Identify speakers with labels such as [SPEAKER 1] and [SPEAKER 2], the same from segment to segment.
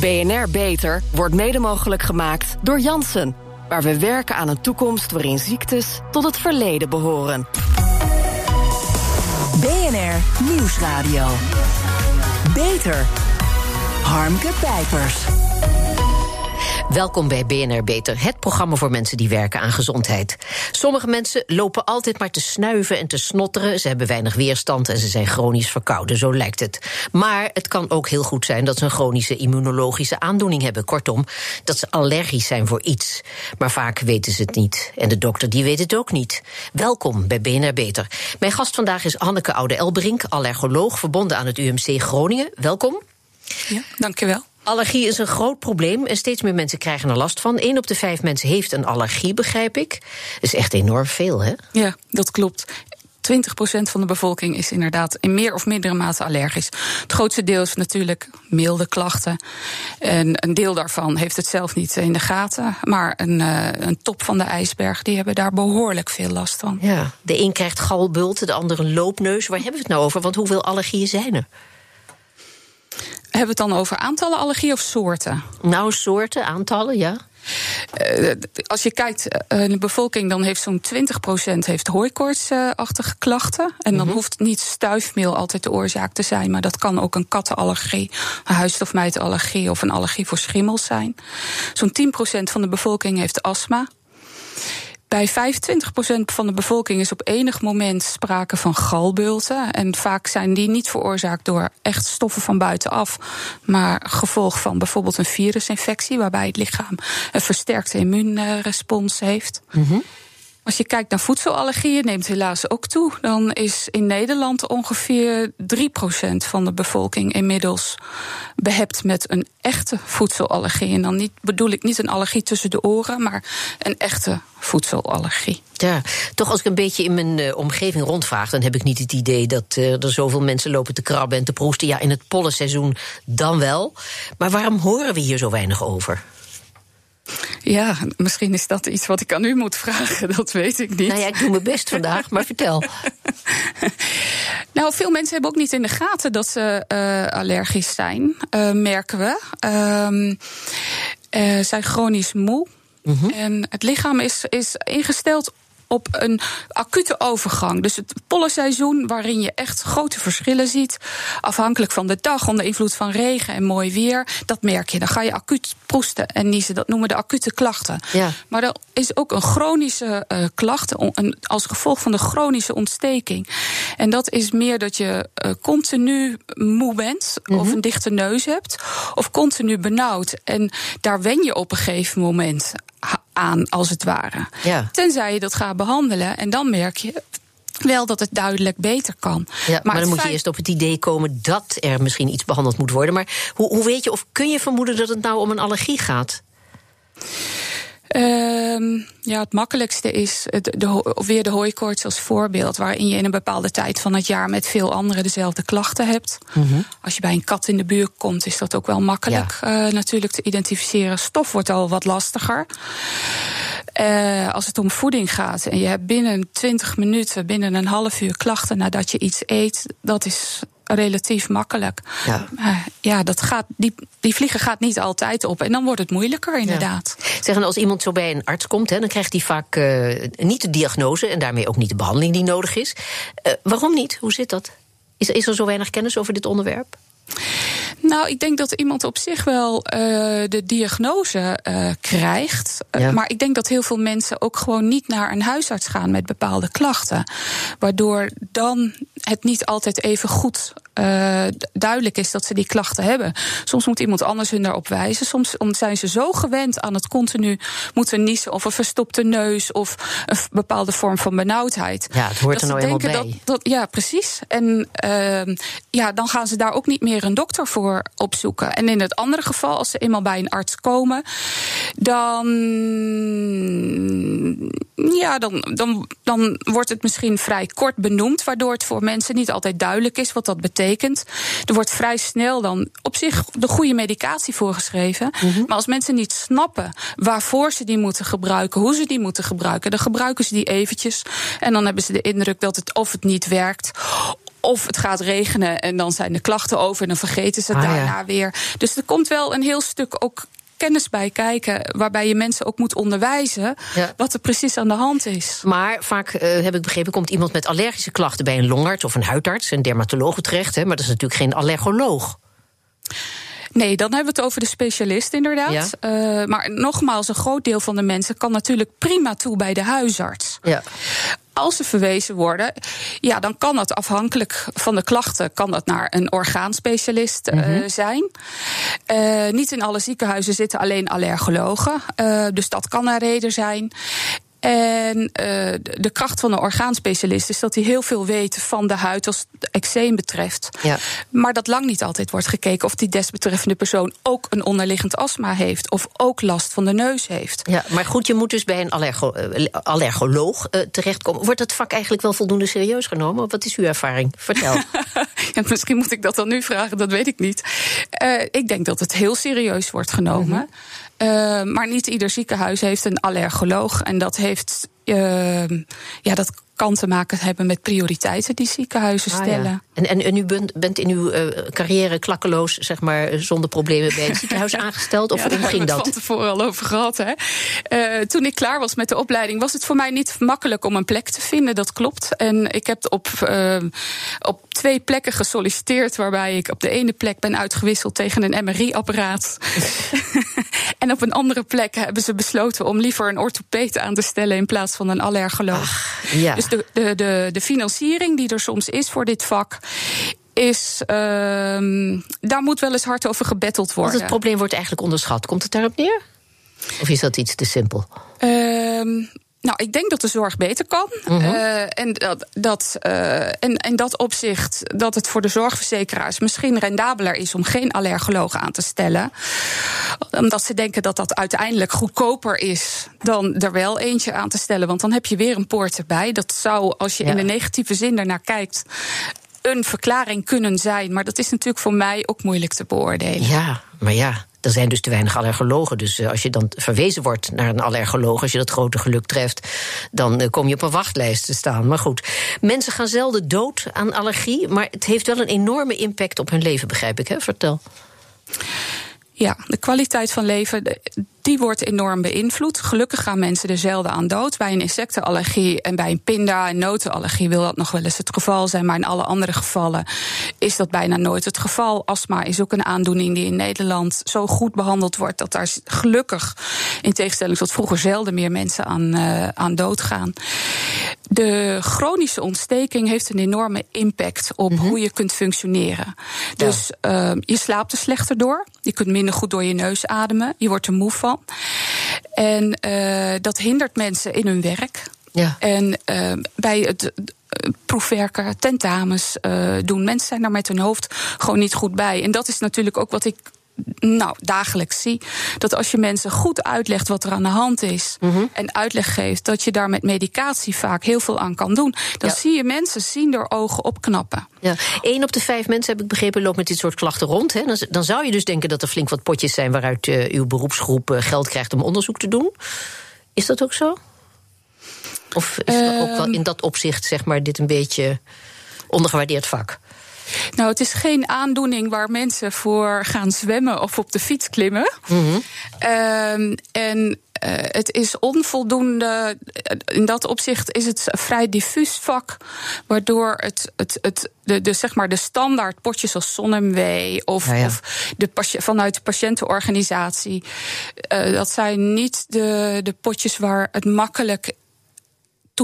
[SPEAKER 1] BNR Beter wordt mede mogelijk gemaakt door Janssen. Waar we werken aan een toekomst waarin ziektes tot het verleden behoren.
[SPEAKER 2] BNR Nieuwsradio. Beter. Harmke Pijpers.
[SPEAKER 3] Welkom bij BNR Beter, het programma voor mensen die werken aan gezondheid. Sommige mensen lopen altijd maar te snuiven en te snotteren. Ze hebben weinig weerstand en ze zijn chronisch verkouden, zo lijkt het. Maar het kan ook heel goed zijn dat ze een chronische immunologische aandoening hebben. Kortom, dat ze allergisch zijn voor iets. Maar vaak weten ze het niet. En de dokter die weet het ook niet. Welkom bij BNR Beter. Mijn gast vandaag is Hanneke Oude-Elbrink, allergoloog verbonden aan het UMC Groningen. Welkom.
[SPEAKER 4] Ja, dankjewel.
[SPEAKER 3] Allergie is een groot probleem en steeds meer mensen krijgen er last van. Eén op de vijf mensen heeft een allergie, begrijp ik. Dat is echt enorm veel, hè?
[SPEAKER 4] Ja, dat klopt. 20% van de bevolking is inderdaad in meer of mindere mate allergisch. Het grootste deel is natuurlijk milde klachten. En een deel daarvan heeft het zelf niet in de gaten. Maar een, uh, een top van de ijsberg, die hebben daar behoorlijk veel last van.
[SPEAKER 3] Ja, de een krijgt galbulten, de ander een loopneus. Waar hebben we het nou over? Want hoeveel allergieën zijn er?
[SPEAKER 4] Hebben we het dan over aantallen allergieën of soorten?
[SPEAKER 3] Nou, soorten, aantallen, ja.
[SPEAKER 4] Uh, als je kijkt uh, in de bevolking, dan heeft zo'n 20% heeft hooikoortsachtige klachten. En dan mm -hmm. hoeft niet stuifmeel altijd de oorzaak te zijn, maar dat kan ook een kattenallergie, een huisstofmijtallergie of een allergie voor schimmels zijn. Zo'n 10% van de bevolking heeft astma. Bij 25% van de bevolking is op enig moment sprake van galbulten. En vaak zijn die niet veroorzaakt door echt stoffen van buitenaf, maar gevolg van bijvoorbeeld een virusinfectie, waarbij het lichaam een versterkte immuunrespons heeft. Mm. Als je kijkt naar voedselallergieën, neemt helaas ook toe. Dan is in Nederland ongeveer 3% van de bevolking inmiddels behept met een echte voedselallergie. En dan niet, bedoel ik niet een allergie tussen de oren, maar een echte voedselallergie.
[SPEAKER 3] Ja, toch als ik een beetje in mijn uh, omgeving rondvraag, dan heb ik niet het idee dat uh, er zoveel mensen lopen te krabben en te proesten. Ja, in het pollenseizoen dan wel. Maar waarom horen we hier zo weinig over?
[SPEAKER 4] Ja, misschien is dat iets wat ik aan u moet vragen, dat weet ik niet.
[SPEAKER 3] Nou ja, ik doe mijn best vandaag, maar vertel.
[SPEAKER 4] nou, veel mensen hebben ook niet in de gaten dat ze uh, allergisch zijn, uh, merken we. Uh, zijn chronisch moe. Mm -hmm. En het lichaam is, is ingesteld op een acute overgang. Dus het pollenseizoen, waarin je echt grote verschillen ziet, afhankelijk van de dag, onder invloed van regen en mooi weer, dat merk je. Dan ga je acuut proesten en niezen. Dat noemen we de acute klachten. Ja. Maar er is ook een chronische uh, klacht als gevolg van de chronische ontsteking. En dat is meer dat je uh, continu moe bent, mm -hmm. of een dichte neus hebt, of continu benauwd. En daar wen je op een gegeven moment aan, als het ware. Ja. Tenzij je dat gaat behandelen en dan merk je wel dat het duidelijk beter kan.
[SPEAKER 3] Ja, maar, maar dan moet feit... je eerst op het idee komen dat er misschien iets behandeld moet worden. Maar hoe, hoe weet je, of kun je vermoeden dat het nou om een allergie gaat?
[SPEAKER 4] Um, ja, het makkelijkste is de, de, weer de hooikoorts als voorbeeld, waarin je in een bepaalde tijd van het jaar met veel anderen dezelfde klachten hebt. Mm -hmm. Als je bij een kat in de buurt komt, is dat ook wel makkelijk ja. uh, natuurlijk te identificeren. Stof wordt al wat lastiger. Uh, als het om voeding gaat en je hebt binnen 20 minuten, binnen een half uur klachten nadat je iets eet, dat is relatief makkelijk. Ja, uh, ja dat gaat, die, die vliegen gaat niet altijd op. En dan wordt het moeilijker, inderdaad.
[SPEAKER 3] Ja. Zeggen, als iemand zo bij een arts komt, hè, dan krijgt hij vaak uh, niet de diagnose en daarmee ook niet de behandeling die nodig is. Uh, waarom niet? Hoe zit dat? Is, is er zo weinig kennis over dit onderwerp?
[SPEAKER 4] Nou, ik denk dat iemand op zich wel uh, de diagnose uh, krijgt. Ja. Maar ik denk dat heel veel mensen ook gewoon niet naar een huisarts gaan met bepaalde klachten. Waardoor dan het niet altijd even goed uh, duidelijk is dat ze die klachten hebben. Soms moet iemand anders hun daarop wijzen. Soms zijn ze zo gewend aan het continu moeten niezen of een verstopte neus of een bepaalde vorm van benauwdheid.
[SPEAKER 3] Ja, het hoort er nou eenmaal bij.
[SPEAKER 4] Dat, dat, ja, precies. En uh, ja, dan gaan ze daar ook niet meer een dokter voor opzoeken. En in het andere geval, als ze eenmaal bij een arts komen, dan, ja, dan, dan, dan wordt het misschien vrij kort benoemd, waardoor het voor mensen niet altijd duidelijk is wat dat betekent. Er wordt vrij snel dan op zich de goede medicatie voorgeschreven. Mm -hmm. Maar als mensen niet snappen waarvoor ze die moeten gebruiken, hoe ze die moeten gebruiken, dan gebruiken ze die eventjes. En dan hebben ze de indruk dat het of het niet werkt Of het gaat regenen en dan zijn de klachten over en dan vergeten ze het
[SPEAKER 3] Ah, ja.
[SPEAKER 4] daarna weer. Dus er komt wel een heel stuk ook kennis bij kijken, waarbij je mensen ook moet onderwijzen
[SPEAKER 3] Ja.
[SPEAKER 4] wat er precies aan de hand is.
[SPEAKER 3] Maar vaak, eh, heb ik begrepen, komt iemand met allergische klachten bij een longarts of een huidarts, een dermatoloog terecht. Hè, maar dat is natuurlijk geen allergoloog.
[SPEAKER 4] Nee, dan hebben we het over de specialist inderdaad.
[SPEAKER 3] Ja.
[SPEAKER 4] Eh, maar nogmaals, een groot deel van de mensen kan natuurlijk prima toe bij de huisarts.
[SPEAKER 3] Ja.
[SPEAKER 4] Als ze verwezen worden, ja, dan kan dat afhankelijk van de klachten, kan dat naar een orgaanspecialist eh,
[SPEAKER 3] Mhm.
[SPEAKER 4] zijn. Eh, niet in alle ziekenhuizen zitten alleen allergologen, eh, dus dat kan een reden zijn. En eh, de kracht van een orgaanspecialist is dat hij heel veel weet van de huid als het eczeem betreft.
[SPEAKER 3] Ja.
[SPEAKER 4] Maar dat lang niet altijd wordt gekeken of die desbetreffende persoon ook een onderliggend astma heeft of ook last van de neus heeft.
[SPEAKER 3] Ja, maar goed, je moet dus bij een allergo, eh, allergoloog eh, terechtkomen. Wordt dat vak eigenlijk wel voldoende serieus genomen? Wat is uw ervaring? Vertel.
[SPEAKER 4] Ja, misschien moet ik dat dan nu vragen, dat weet ik niet. Ik denk dat het heel serieus wordt genomen. Eh, maar niet ieder ziekenhuis heeft een allergoloog. En dat heeft. eh, ja, dat kan te maken hebben met prioriteiten die ziekenhuizen
[SPEAKER 3] Ah, ja.
[SPEAKER 4] stellen.
[SPEAKER 3] En, en, en u bent, bent in uw eh, carrière klakkeloos, zeg maar, zonder problemen bij het ziekenhuis aangesteld? Of
[SPEAKER 4] Ja,
[SPEAKER 3] hoe
[SPEAKER 4] daar
[SPEAKER 3] ging
[SPEAKER 4] hebben we het
[SPEAKER 3] dat?
[SPEAKER 4] van tevoren al over gehad. Hè? Eh, toen ik klaar was met de opleiding, was het voor mij niet makkelijk om een plek te vinden. Dat klopt. En ik heb op, eh, op twee plekken gesolliciteerd, waarbij ik op de ene plek ben uitgewisseld tegen een MRI-apparaat. en op een andere plek hebben ze besloten om liever een orthopeet aan te stellen in plaats van een allergoloog.
[SPEAKER 3] Ja.
[SPEAKER 4] Dus de, de, de, de financiering die er soms is voor dit vak. Is, ehm, daar moet wel eens hard over gebetteld
[SPEAKER 3] Want
[SPEAKER 4] worden.
[SPEAKER 3] het probleem wordt eigenlijk onderschat. Komt het daarop neer? Of is dat iets te simpel?
[SPEAKER 4] Ehm, nou, ik denk dat de zorg beter kan. Eh, en, dat, dat, eh, en, en dat opzicht dat het voor de zorgverzekeraars misschien rendabeler is om geen allergoloog aan te stellen. Omdat ze denken dat dat uiteindelijk goedkoper is dan er wel eentje aan te stellen. Want dan heb je weer een poort erbij. Dat zou, als je
[SPEAKER 3] Ja.
[SPEAKER 4] in de negatieve zin daarnaar kijkt. Een verklaring kunnen zijn, maar dat is natuurlijk voor mij ook moeilijk te beoordelen.
[SPEAKER 3] Ja, maar ja, er zijn dus te weinig allergologen. Dus eh, als je dan verwezen wordt naar een allergoloog, als je dat grote geluk treft, dan eh, kom je op een wachtlijst te staan. Maar goed, mensen gaan zelden dood aan allergie, maar het heeft wel een enorme impact op hun leven, begrijp ik, hè? Vertel.
[SPEAKER 4] Ja, de kwaliteit van leven, die wordt enorm beïnvloed. Gelukkig gaan mensen er zelden aan dood. Bij een insectenallergie en bij een pinda- en notenallergie wil dat nog wel eens het geval zijn. Maar in alle andere gevallen is dat bijna nooit het geval. Astma is ook een aandoening die in Nederland zo goed behandeld wordt dat daar gelukkig, in tegenstelling tot vroeger, zelden meer mensen aan, eh, aan dood gaan. De chronische ontsteking heeft een enorme impact op hoe je kunt functioneren. Dus eh, je slaapt er slechter door. Je kunt minder goed door je neus ademen. Je wordt er moe van. En eh, dat hindert mensen in hun werk.
[SPEAKER 3] Ja.
[SPEAKER 4] En eh, bij het eh, proefwerken, tentamens doen. Mensen zijn daar met hun hoofd gewoon niet goed bij. En dat is natuurlijk ook wat ik nou, dagelijks zie. Dat als je mensen goed uitlegt wat er aan de hand is. en uitleg geeft dat je daar met medicatie vaak heel veel aan kan doen. dan
[SPEAKER 3] Ja.
[SPEAKER 4] zie je mensen zien door ogen opknappen.
[SPEAKER 3] Ja, één op de vijf mensen, heb ik begrepen, loopt met dit soort klachten rond. Hè. Dan, dan zou je dus denken dat er flink wat potjes zijn waaruit eh, uw beroepsgroep eh, geld krijgt om onderzoek te doen. Is dat ook zo? Of is het ook wel
[SPEAKER 4] Ehm.
[SPEAKER 3] in dat opzicht, zeg maar, dit een beetje ondergewaardeerd vak?
[SPEAKER 4] Nou, het is geen aandoening waar mensen voor gaan zwemmen of op de fiets klimmen. Ehm, en eh, het is onvoldoende. In dat opzicht is het een vrij diffuus vak, waardoor het, het, het, de, de, zeg maar de standaard potjes als ZonMW of,
[SPEAKER 3] Ja, ja.
[SPEAKER 4] of de, vanuit de patiëntenorganisatie, eh, dat zijn niet de, de potjes waar het makkelijk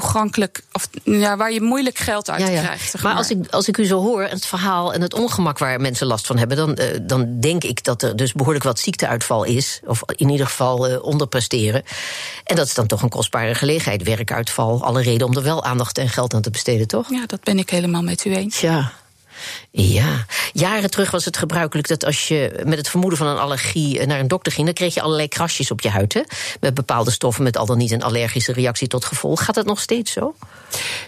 [SPEAKER 4] toegankelijk, of ja, waar je moeilijk geld uit krijgt. zeg
[SPEAKER 3] Maar als ik, als ik u zo hoor, het verhaal en het ongemak waar mensen last van hebben, dan, eh, dan denk ik dat er dus behoorlijk wat ziekteuitval is. Of in ieder geval eh, onderpresteren. En dat is dan toch een kostbare gelegenheid. Werkuitval, alle reden om er wel aandacht en geld aan te besteden, toch?
[SPEAKER 4] Ja, dat ben ik helemaal met u eens.
[SPEAKER 3] Tja. Ja, jaren terug was het gebruikelijk dat als je met het vermoeden van een allergie naar een dokter ging, dan kreeg je allerlei krasjes op je huid. Hè? Met bepaalde stoffen, met al dan niet een allergische reactie tot gevolg. Gaat dat nog steeds zo?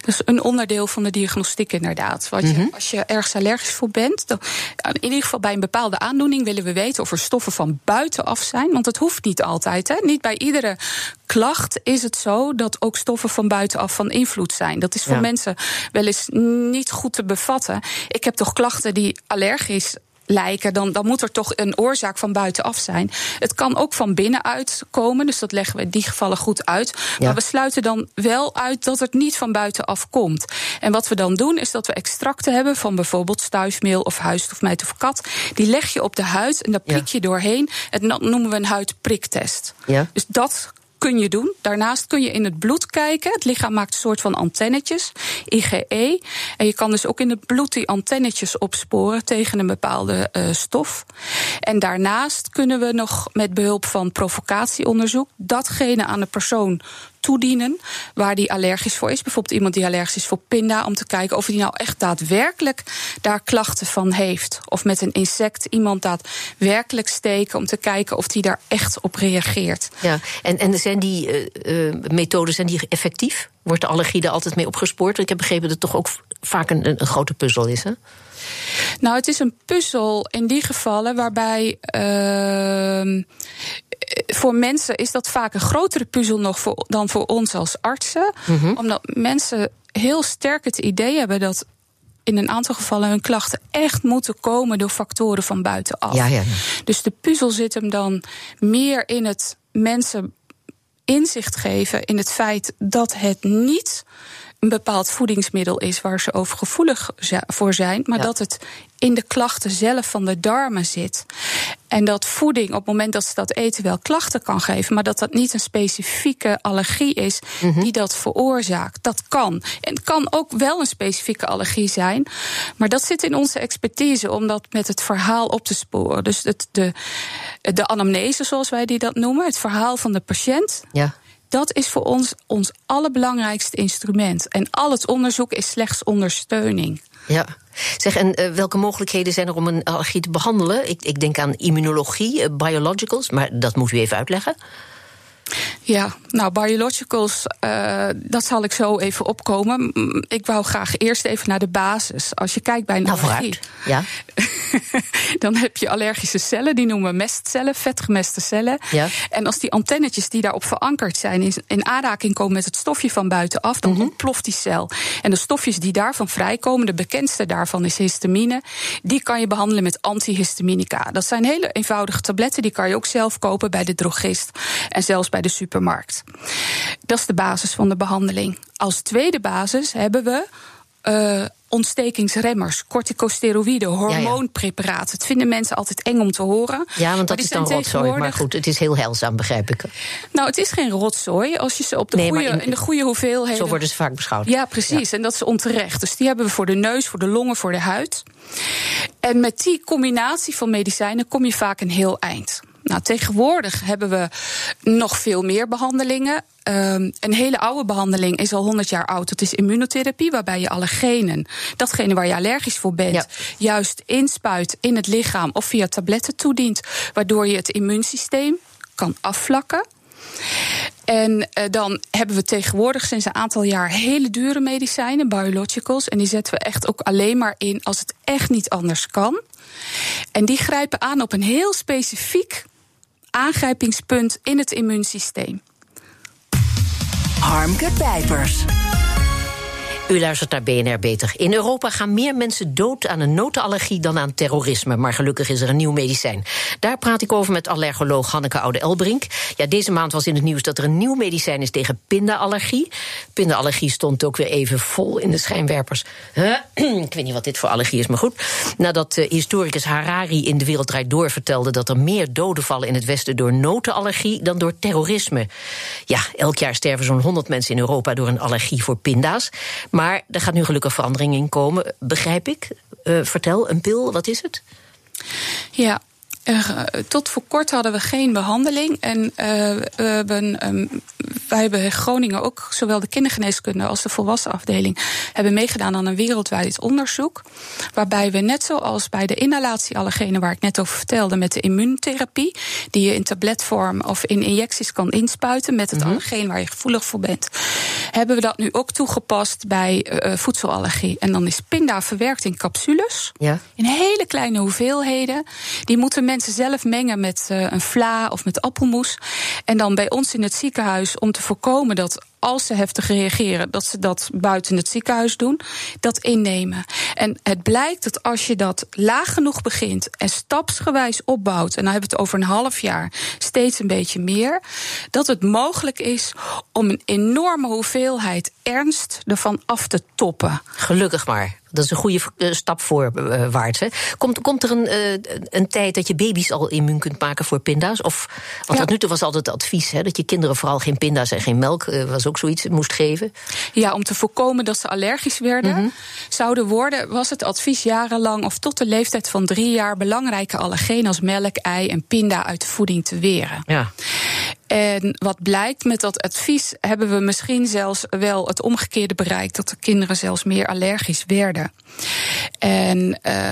[SPEAKER 4] Dat is een onderdeel van de diagnostiek, inderdaad. Want mhm. als je ergens allergisch voor bent, dan in ieder geval bij een bepaalde aandoening willen we weten of er stoffen van buitenaf zijn. Want het hoeft niet altijd. Hè? Niet bij iedere klacht is het zo dat ook stoffen van buitenaf van invloed zijn. Dat is voor mensen wel eens niet goed te bevatten. Ik heb toch klachten die allergisch lijken, dan, dan moet er toch een oorzaak van buitenaf zijn. Het kan ook van binnenuit komen, dus dat leggen we in die gevallen goed uit. Maar we sluiten dan wel uit dat het niet van buitenaf komt. En wat we dan doen, is dat we extracten hebben van bijvoorbeeld stuifmeel of huisstofmijt of kat. Die leg je op de huid en daar prik je doorheen. En dat noemen we een huidpriktest. Ja. Dus dat kun je doen. Daarnaast kun je in het bloed kijken. Het lichaam maakt een soort van antennetjes, IgE. En je kan dus ook in het bloed die antennetjes opsporen tegen een bepaalde uh, stof. En daarnaast kunnen we nog met behulp van provocatieonderzoek datgene aan de persoon toedienen waar die allergisch voor is. Bijvoorbeeld iemand die allergisch is voor pinda, om te kijken of hij nou echt daadwerkelijk daar klachten van heeft. Of met een insect iemand daadwerkelijk steken om te kijken of die daar echt op reageert.
[SPEAKER 3] Ja, en, en zijn die uh, methoden zijn die effectief? Wordt de allergie er altijd mee opgespoord? Ik heb begrepen dat het toch ook vaak een, een grote puzzel is. Hè?
[SPEAKER 4] Nou, het is een puzzel in die gevallen waarbij. Uh, voor mensen is dat vaak een grotere puzzel nog voor, dan voor ons als artsen. Mhm. Omdat mensen heel sterk het idee hebben dat in een aantal gevallen hun klachten echt moeten komen door factoren van buitenaf. Ja, ja. Dus de puzzel zit hem dan meer in het mensen inzicht geven in het feit dat het niet een bepaald voedingsmiddel is waar ze overgevoelig voor zijn, maar dat het in de klachten zelf van de darmen zit. En dat voeding op het moment dat ze dat eten wel klachten kan geven, maar dat dat niet een specifieke allergie is mhm. die dat veroorzaakt. Dat kan. En het kan ook wel een specifieke allergie zijn, maar dat zit in onze expertise om dat met het verhaal op te sporen. Dus het, de, de anamnese, zoals wij die dat noemen, het verhaal van de patiënt. Ja dat is voor ons ons allerbelangrijkste instrument. En al het onderzoek is slechts ondersteuning.
[SPEAKER 3] Ja. Zeg, en uh, welke mogelijkheden zijn er om een allergie te behandelen? Ik, ik denk aan immunologie, uh, biologicals, maar dat moet u even uitleggen.
[SPEAKER 4] Ja, nou, biologicals, uh, dat zal ik zo even opkomen. Ik wou graag eerst even naar de basis. Als je kijkt bij een nou, allergie, ja. dan heb je allergische cellen, die noemen we mestcellen, vetgemeste cellen. Ja. En als die antennetjes die daarop verankerd zijn in, in aanraking komen met het stofje van buitenaf, dan mm ontploft die cel. En de stofjes die daarvan vrijkomen, de bekendste daarvan is histamine, die kan je behandelen met antihistaminica. Dat zijn hele eenvoudige tabletten, die kan je ook zelf kopen bij de drogist en zelfs bij de supermarkt. Dat is de basis van de behandeling. Als tweede basis hebben we uh, ontstekingsremmers, corticosteroïden, hormoonpreparaten. Het vinden mensen altijd eng om te horen.
[SPEAKER 3] Ja, want dat is dan rotzooi. Maar goed, het is heel heilzaam, begrijp ik.
[SPEAKER 4] Nou, het is geen rotzooi als je ze op de goede, in, de goede hoeveelheden...
[SPEAKER 3] Zo worden ze vaak beschouwd.
[SPEAKER 4] Ja, precies. En dat is onterecht. Dus die hebben we voor de neus, voor de longen, voor de huid. En met die combinatie van medicijnen kom je vaak een heel eind. Nou, tegenwoordig hebben we nog veel meer behandelingen. Um, een hele oude behandeling is al 100 jaar oud. Dat is immunotherapie, waarbij je alle genen, datgene waar je allergisch voor bent, juist inspuit in het lichaam of via tabletten toedient, waardoor je het immuunsysteem kan afvlakken. En uh, dan hebben we tegenwoordig sinds een aantal jaar hele dure medicijnen, biologicals. En die zetten we echt ook alleen maar in als het echt niet anders kan. En die grijpen aan op een heel specifiek aangrijpingspunt in het immuunsysteem.
[SPEAKER 2] Harmke Pijpers.
[SPEAKER 3] U luistert naar BNR Beter. In Europa gaan meer mensen dood aan een notenallergie dan aan terrorisme. Maar gelukkig is er een nieuw medicijn. Daar praat ik over met allergoloog Hanneke Oude-Elbrink. Ja, deze maand was in het nieuws dat er een nieuw medicijn is tegen pindaallergie. Pindaallergie stond ook weer even vol in de schijnwerpers. ik weet niet wat dit voor allergie is, maar goed. Nadat uh, historicus Harari in De Wereld Draait Door vertelde... dat er meer doden vallen in het Westen door notenallergie dan door terrorisme. Ja, elk jaar sterven zo'n 100 mensen in Europa door een allergie voor pinda's. Maar er gaat nu gelukkig verandering in komen, begrijp ik. Uh, vertel, een pil, wat is het?
[SPEAKER 4] Ja, tot voor kort hadden we geen behandeling. En uh, we hebben, um, wij hebben in Groningen ook zowel de kindergeneeskunde als de volwassen afdeling hebben meegedaan aan een wereldwijd onderzoek. Waarbij we net zoals bij de inhalatieallergenen waar ik net over vertelde, met de immuuntherapie, die je in tabletvorm of in injecties kan inspuiten met het mm -hmm. allergeen waar je gevoelig voor bent, hebben we dat nu ook toegepast bij uh, voedselallergie. En dan is pinda verwerkt in capsules.
[SPEAKER 3] Ja.
[SPEAKER 4] In hele kleine hoeveelheden. Die moeten mensen zelf mengen met uh, een vla of met appelmoes. En dan bij ons in het ziekenhuis om te voorkomen dat als ze heftig reageren, dat ze dat buiten het ziekenhuis doen, dat innemen. En het blijkt dat als je dat laag genoeg begint en stapsgewijs opbouwt, en dan hebben we het over een half jaar, steeds een beetje meer, dat het mogelijk is om een enorme hoeveelheid ernst ervan af te toppen.
[SPEAKER 3] Gelukkig maar. Dat is een goede stap voorwaarts. Hè. Komt, komt er een, uh, een tijd dat je baby's al immuun kunt maken voor pinda's? Of, want ja. tot nu toe was altijd het advies hè, dat je kinderen vooral geen pinda's en geen melk, was ook zoiets, moest geven.
[SPEAKER 4] Ja, om te voorkomen dat ze allergisch werden, mm -hmm. zouden worden, was het advies jarenlang of tot de leeftijd van drie jaar belangrijke allergenen als melk, ei en pinda uit de voeding te weren.
[SPEAKER 3] Ja.
[SPEAKER 4] En wat blijkt met dat advies, hebben we misschien zelfs wel het omgekeerde bereikt, dat de kinderen zelfs meer allergisch werden. En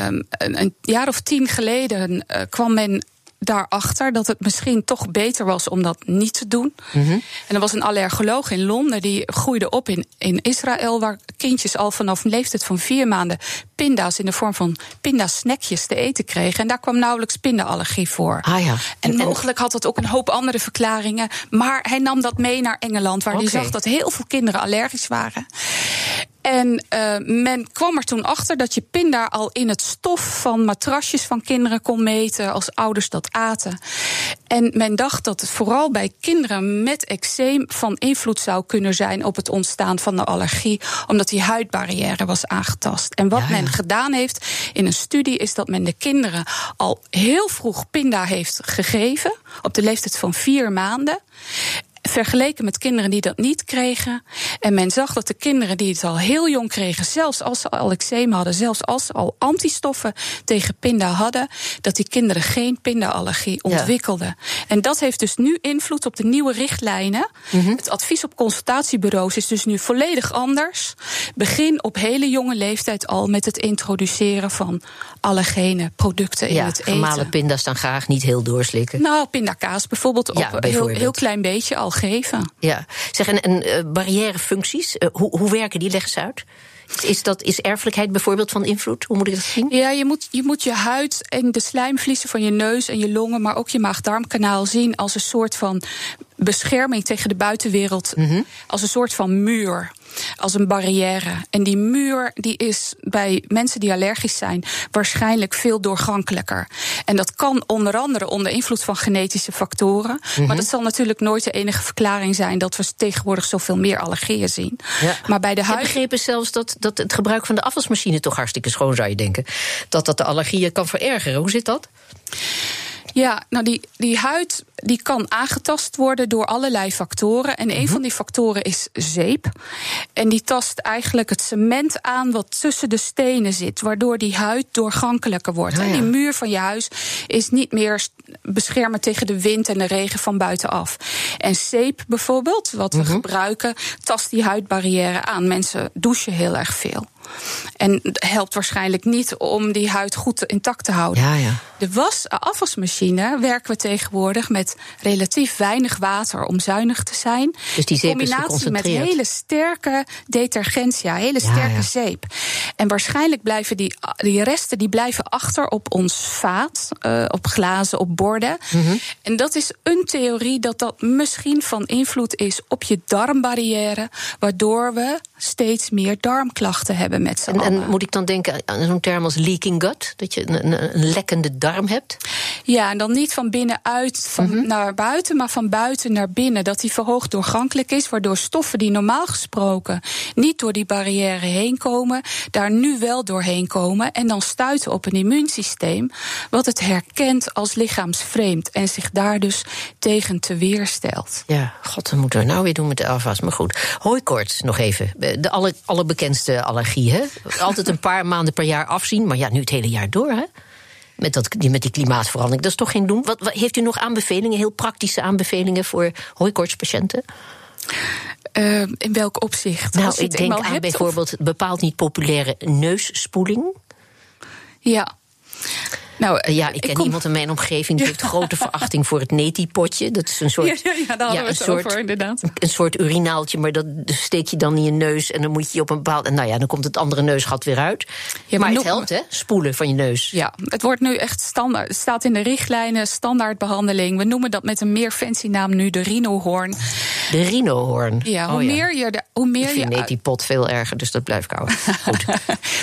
[SPEAKER 4] um, een, jaar of tien geleden uh, kwam men daarachter dat het misschien toch beter was om dat niet te doen. Mm -hmm. En er was een allergoloog in Londen die groeide op in, in Israël, waar kindjes al vanaf een leeftijd van vier maanden pinda's in de vorm van pindasnackjes te eten kregen. En daar kwam nauwelijks pindaallergie voor.
[SPEAKER 3] Ah, ja.
[SPEAKER 4] En, mogelijk had het ook een hoop andere verklaringen. Maar hij nam dat mee naar Engeland, waar okay. hij zag dat heel veel kinderen allergisch waren. En uh, men kwam er toen achter dat je pinda al in het stof van matrasjes van kinderen kon meten als ouders dat aten. En men dacht dat het vooral bij kinderen met eczeem van invloed zou kunnen zijn op het ontstaan van de allergie, omdat die huidbarrière was aangetast. En wat ja, ja. men gedaan heeft in een studie is dat men de kinderen al heel vroeg pinda heeft gegeven, op de leeftijd van vier maanden vergeleken met kinderen die dat niet kregen. En men zag dat de kinderen die het al heel jong kregen, zelfs als ze al eczeem hadden, zelfs als ze al antistoffen tegen pinda hadden, dat die kinderen geen pindaallergie ontwikkelden. Ja. En dat heeft dus nu invloed op de nieuwe richtlijnen. Mm -hmm. Het advies op consultatiebureaus is dus nu volledig anders. Begin op hele jonge leeftijd al met het introduceren van allergene producten
[SPEAKER 3] ja,
[SPEAKER 4] in het eten.
[SPEAKER 3] Gemalen pinda's dan graag niet heel doorslikken.
[SPEAKER 4] Nou, pindakaas bijvoorbeeld op ja, bijvoorbeeld. Heel, heel klein beetje al geven.
[SPEAKER 3] Ja, zeg, en, en uh, barrièrefuncties, uh, hoe, hoe werken die? Leg eens uit. Is, dat, is erfelijkheid bijvoorbeeld van invloed? Hoe moet ik dat zien?
[SPEAKER 4] Ja, je moet, je moet je huid en de slijmvliezen van je neus en je longen, maar ook je maag-darmkanaal zien als een soort van bescherming tegen de buitenwereld. Mm -hmm. Als een soort van muur als een barrière. En die muur die is bij mensen die allergisch zijn waarschijnlijk veel doorgankelijker. En dat kan onder andere onder invloed van genetische factoren. Mm -hmm. Maar dat zal natuurlijk nooit de enige verklaring zijn dat we tegenwoordig zoveel meer allergieën zien.
[SPEAKER 3] Ja. Maar bij de huid. Ik begrepen zelfs dat, dat het gebruik van de afwasmachine toch hartstikke schoon zou je denken. Dat dat de allergieën kan verergeren. Hoe zit dat?
[SPEAKER 4] Ja, nou die, die huid die kan aangetast worden door allerlei factoren. En een mm-hmm. van die factoren is zeep. En die tast eigenlijk het cement aan wat tussen de stenen zit, waardoor die huid doorgankelijker wordt. Ah, ja. En die muur van je huis is niet meer beschermen tegen de wind en de regen van buitenaf. En zeep bijvoorbeeld, wat we mm-hmm. gebruiken, tast die huidbarrière aan. Mensen douchen heel erg veel. En het helpt waarschijnlijk niet om die huid goed intact te houden.
[SPEAKER 3] Ja, ja.
[SPEAKER 4] De was, afwasmachine werken we tegenwoordig met relatief weinig water om zuinig te zijn.
[SPEAKER 3] Dus die zeep
[SPEAKER 4] In combinatie met hele sterke detergentia, hele sterke ja. zeep. En waarschijnlijk blijven die, die resten die blijven achter op ons vaat, uh, op glazen, op borden. Mm -hmm. En dat is een theorie dat dat misschien van invloed is op je darmbarrière, waardoor we steeds meer darmklachten hebben met z'n
[SPEAKER 3] en, en moet ik dan denken aan zo'n term als leaking gut? Dat je een, een, een, lekkende darm hebt?
[SPEAKER 4] Ja, en dan niet van binnenuit van mm -hmm. naar buiten, maar van buiten naar binnen. Dat die verhoogd doorgankelijk is, waardoor stoffen die normaal gesproken niet door die barrière heen komen, daar nu wel doorheen komen. En dan stuiten op een immuunsysteem wat het herkent als lichaamsvreemd en zich daar dus tegen te weerstelt.
[SPEAKER 3] Ja, god, wat moeten we nou weer doen met de afwas? Maar goed, hooikoorts nog even. De alle, allerbekendste allergie, hè? Altijd een paar maanden per jaar afzien, maar ja, nu het hele jaar door, hè? Met, dat, die, met die klimaatverandering. Dat is toch geen doen? Wat, wat, heeft u nog aanbevelingen, heel praktische aanbevelingen voor hooikoortspatiënten?
[SPEAKER 4] Uh, in welk opzicht?
[SPEAKER 3] Nou, ik denk aan bijvoorbeeld bepaald niet populaire neusspoeling.
[SPEAKER 4] Ja.
[SPEAKER 3] Nou, uh, ja, ik ken iemand in mijn omgeving die heeft grote verachting voor het neti-potje. Dat is een soort.
[SPEAKER 4] Ja, ja, daar hadden we het soort, over, inderdaad.
[SPEAKER 3] Een soort urinaaltje, maar dat steek je dan in je neus en dan moet je op een bepaald. En nou ja, dan komt het andere neusgat weer uit. Maar, het helpt, hè? Spoelen van je neus.
[SPEAKER 4] Ja, het wordt nu echt standaard. Het staat in de richtlijnen, standaardbehandeling. We noemen dat met een meer fancy naam nu de rhinohoorn.
[SPEAKER 3] De rhinohoorn.
[SPEAKER 4] Ja, hoe oh, meer je. De, hoe meer
[SPEAKER 3] ik vind
[SPEAKER 4] je
[SPEAKER 3] neti-pot veel erger, dus dat blijft koud. Goed.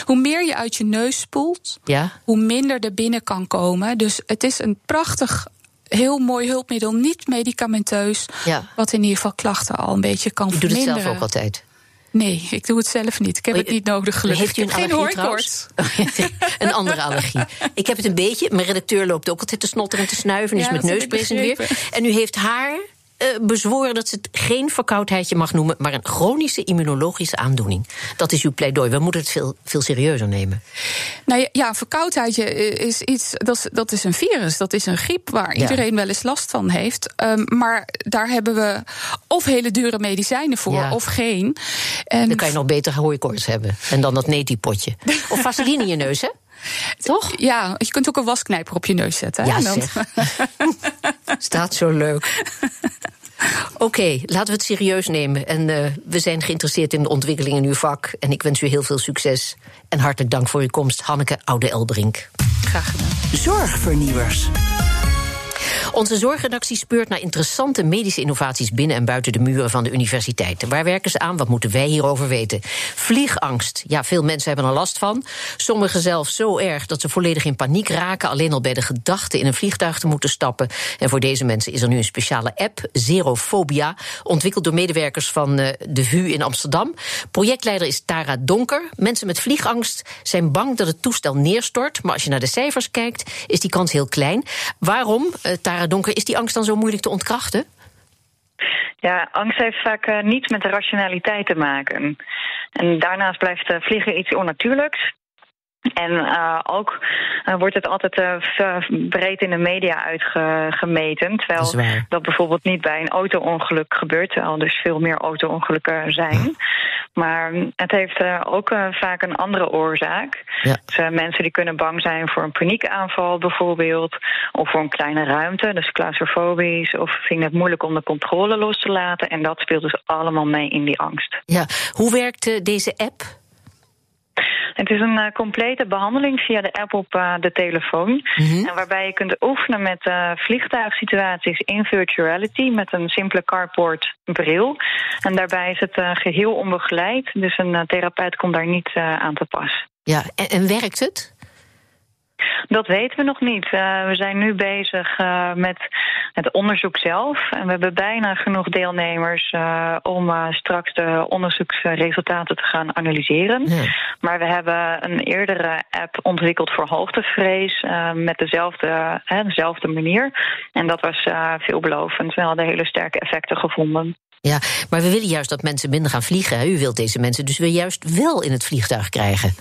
[SPEAKER 4] hoe meer je uit je neus spoelt,
[SPEAKER 3] ja?
[SPEAKER 4] hoe minder er binnen kan komen. Dus het is een prachtig heel mooi hulpmiddel, niet medicamenteus.
[SPEAKER 3] Ja.
[SPEAKER 4] Wat in ieder geval klachten al een beetje kan
[SPEAKER 3] je
[SPEAKER 4] verminderen.
[SPEAKER 3] doet het zelf ook altijd?
[SPEAKER 4] Nee, ik doe het zelf niet. Ik heb het niet nodig gelukkig.
[SPEAKER 3] Heeft u een
[SPEAKER 4] geen
[SPEAKER 3] allergie een andere allergie. Ik heb het een beetje. Mijn redacteur loopt ook altijd te snotteren en te snuiven. Ja, is met neusbrezing weer. En u heeft haar bezworen dat ze het geen verkoudheidje mag noemen, maar een chronische immunologische aandoening. Dat is uw pleidooi. We moeten het veel, veel serieuzer nemen.
[SPEAKER 4] Nou ja, verkoudheidje is iets, dat is, dat is een virus, dat is een griep waar iedereen wel eens last van heeft. Um, maar daar hebben we of hele dure medicijnen voor, ja. of geen.
[SPEAKER 3] En dan kan je nog beter hooikoorts hebben. En dan dat neti-potje. Of vaseline in je neus, hè? Toch?
[SPEAKER 4] Ja, je kunt ook een wasknijper op je neus zetten.
[SPEAKER 3] Ja. Staat zo leuk. Oké, okay, laten we het serieus nemen. En uh, we zijn geïnteresseerd in de ontwikkeling in uw vak. En ik wens u heel veel succes. En hartelijk dank voor uw komst, Hanneke Oude-Elbrink.
[SPEAKER 4] Graag gedaan.
[SPEAKER 2] Zorgvernieuwers.
[SPEAKER 3] Onze zorgredactie speurt naar interessante medische innovaties binnen en buiten de muren van de universiteiten. Waar werken ze aan? Wat moeten wij hierover weten? Vliegangst. Ja, veel mensen hebben er last van. Sommigen zelfs zo erg dat ze volledig in paniek raken. Alleen al bij de gedachte in een vliegtuig te moeten stappen. En voor deze mensen is er nu een speciale app, Zerofobia, ontwikkeld door medewerkers van uh, de VU in Amsterdam. Projectleider is Tara Donker. Mensen met vliegangst zijn bang dat het toestel neerstort. Maar als je naar de cijfers kijkt, is die kans heel klein. Waarom, uh, Tara Donker, is die angst dan zo moeilijk te ontkrachten?
[SPEAKER 5] Ja, angst heeft vaak uh, niets met de rationaliteit te maken. En daarnaast blijft uh, vliegen iets onnatuurlijks. En uh, ook uh, wordt het altijd uh, breed in de media uitgemeten. Terwijl dat, dat, bijvoorbeeld niet bij een auto-ongeluk gebeurt. Terwijl er dus veel meer auto-ongelukken zijn. Maar het heeft ook vaak een andere oorzaak. Ja. Dus, mensen die kunnen bang zijn voor een paniekaanval bijvoorbeeld. Of voor een kleine ruimte, dus claustrofobisch. Of vinden het moeilijk om de controle los te laten. En dat speelt dus allemaal mee in die angst.
[SPEAKER 3] Ja, hoe werkt deze app?
[SPEAKER 5] Het is een uh, complete behandeling via de app op uh, de telefoon. Mm -hmm. En waarbij je kunt oefenen met uh, vliegtuigsituaties in virtuality met een simpele carport bril. En daarbij is het geheel onbegeleid, dus een therapeut komt daar niet aan te pas.
[SPEAKER 3] Ja, en, en werkt het?
[SPEAKER 5] Dat weten we nog niet. Uh, we zijn nu bezig uh, met het onderzoek zelf. En we hebben bijna genoeg deelnemers uh, om straks de onderzoeksresultaten te gaan analyseren. Ja. Maar we hebben een eerdere app ontwikkeld voor hoogtevrees met dezelfde, dezelfde manier. En dat was veelbelovend. We hadden hele sterke effecten gevonden.
[SPEAKER 3] Ja, maar we willen juist dat mensen minder gaan vliegen. U wilt deze mensen dus weer juist wel in het vliegtuig krijgen.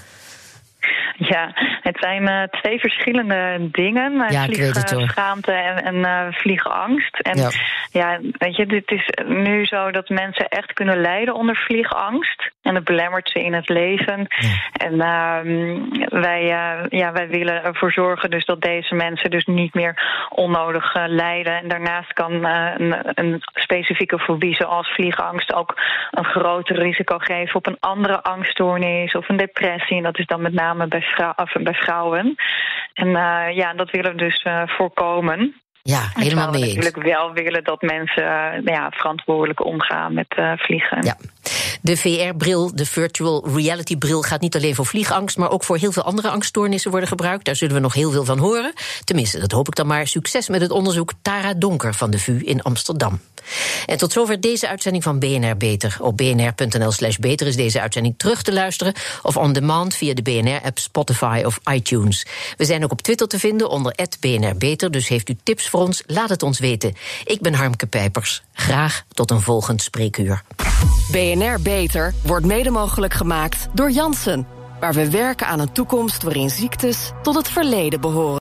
[SPEAKER 5] Ja, het zijn uh, twee verschillende dingen. Uh,
[SPEAKER 3] ja,
[SPEAKER 5] vliegschaamte en, en uh, vliegangst. En ja. ja. weet je, dit is nu zo dat mensen echt kunnen lijden onder vliegangst. En dat belemmert ze in het leven. Ja. En wij, ja, wij willen ervoor zorgen dus dat deze mensen dus niet meer onnodig lijden. En daarnaast kan een, een specifieke fobie zoals vliegangst ook een groter risico geven op een andere angststoornis of een depressie. En dat is dan met name bij of bij vrouwen. En uh, ja, dat willen we dus uh, voorkomen.
[SPEAKER 3] Ja, helemaal mee eens.
[SPEAKER 5] We natuurlijk wel willen dat mensen uh, ja, verantwoordelijk omgaan met vliegen.
[SPEAKER 3] Ja. De VR-bril, de virtual reality-bril, gaat niet alleen voor vliegangst, maar ook voor heel veel andere angststoornissen worden gebruikt. Daar zullen we nog heel veel van horen. Tenminste, dat hoop ik dan maar. Succes met het onderzoek Tara Donker van de VU in Amsterdam. En tot zover deze uitzending van BNR Beter. Op bnr.nl/slash beter is deze uitzending terug te luisteren of on demand via de BNR-app, Spotify of iTunes. We zijn ook op Twitter te vinden onder BNR Beter, dus heeft u tips voor ons? Laat het ons weten. Ik ben Harmke Pijpers. Graag tot een volgend spreekuur.
[SPEAKER 1] BNR Beter wordt mede mogelijk gemaakt door Janssen, waar we werken aan een toekomst waarin ziektes tot het verleden behoren.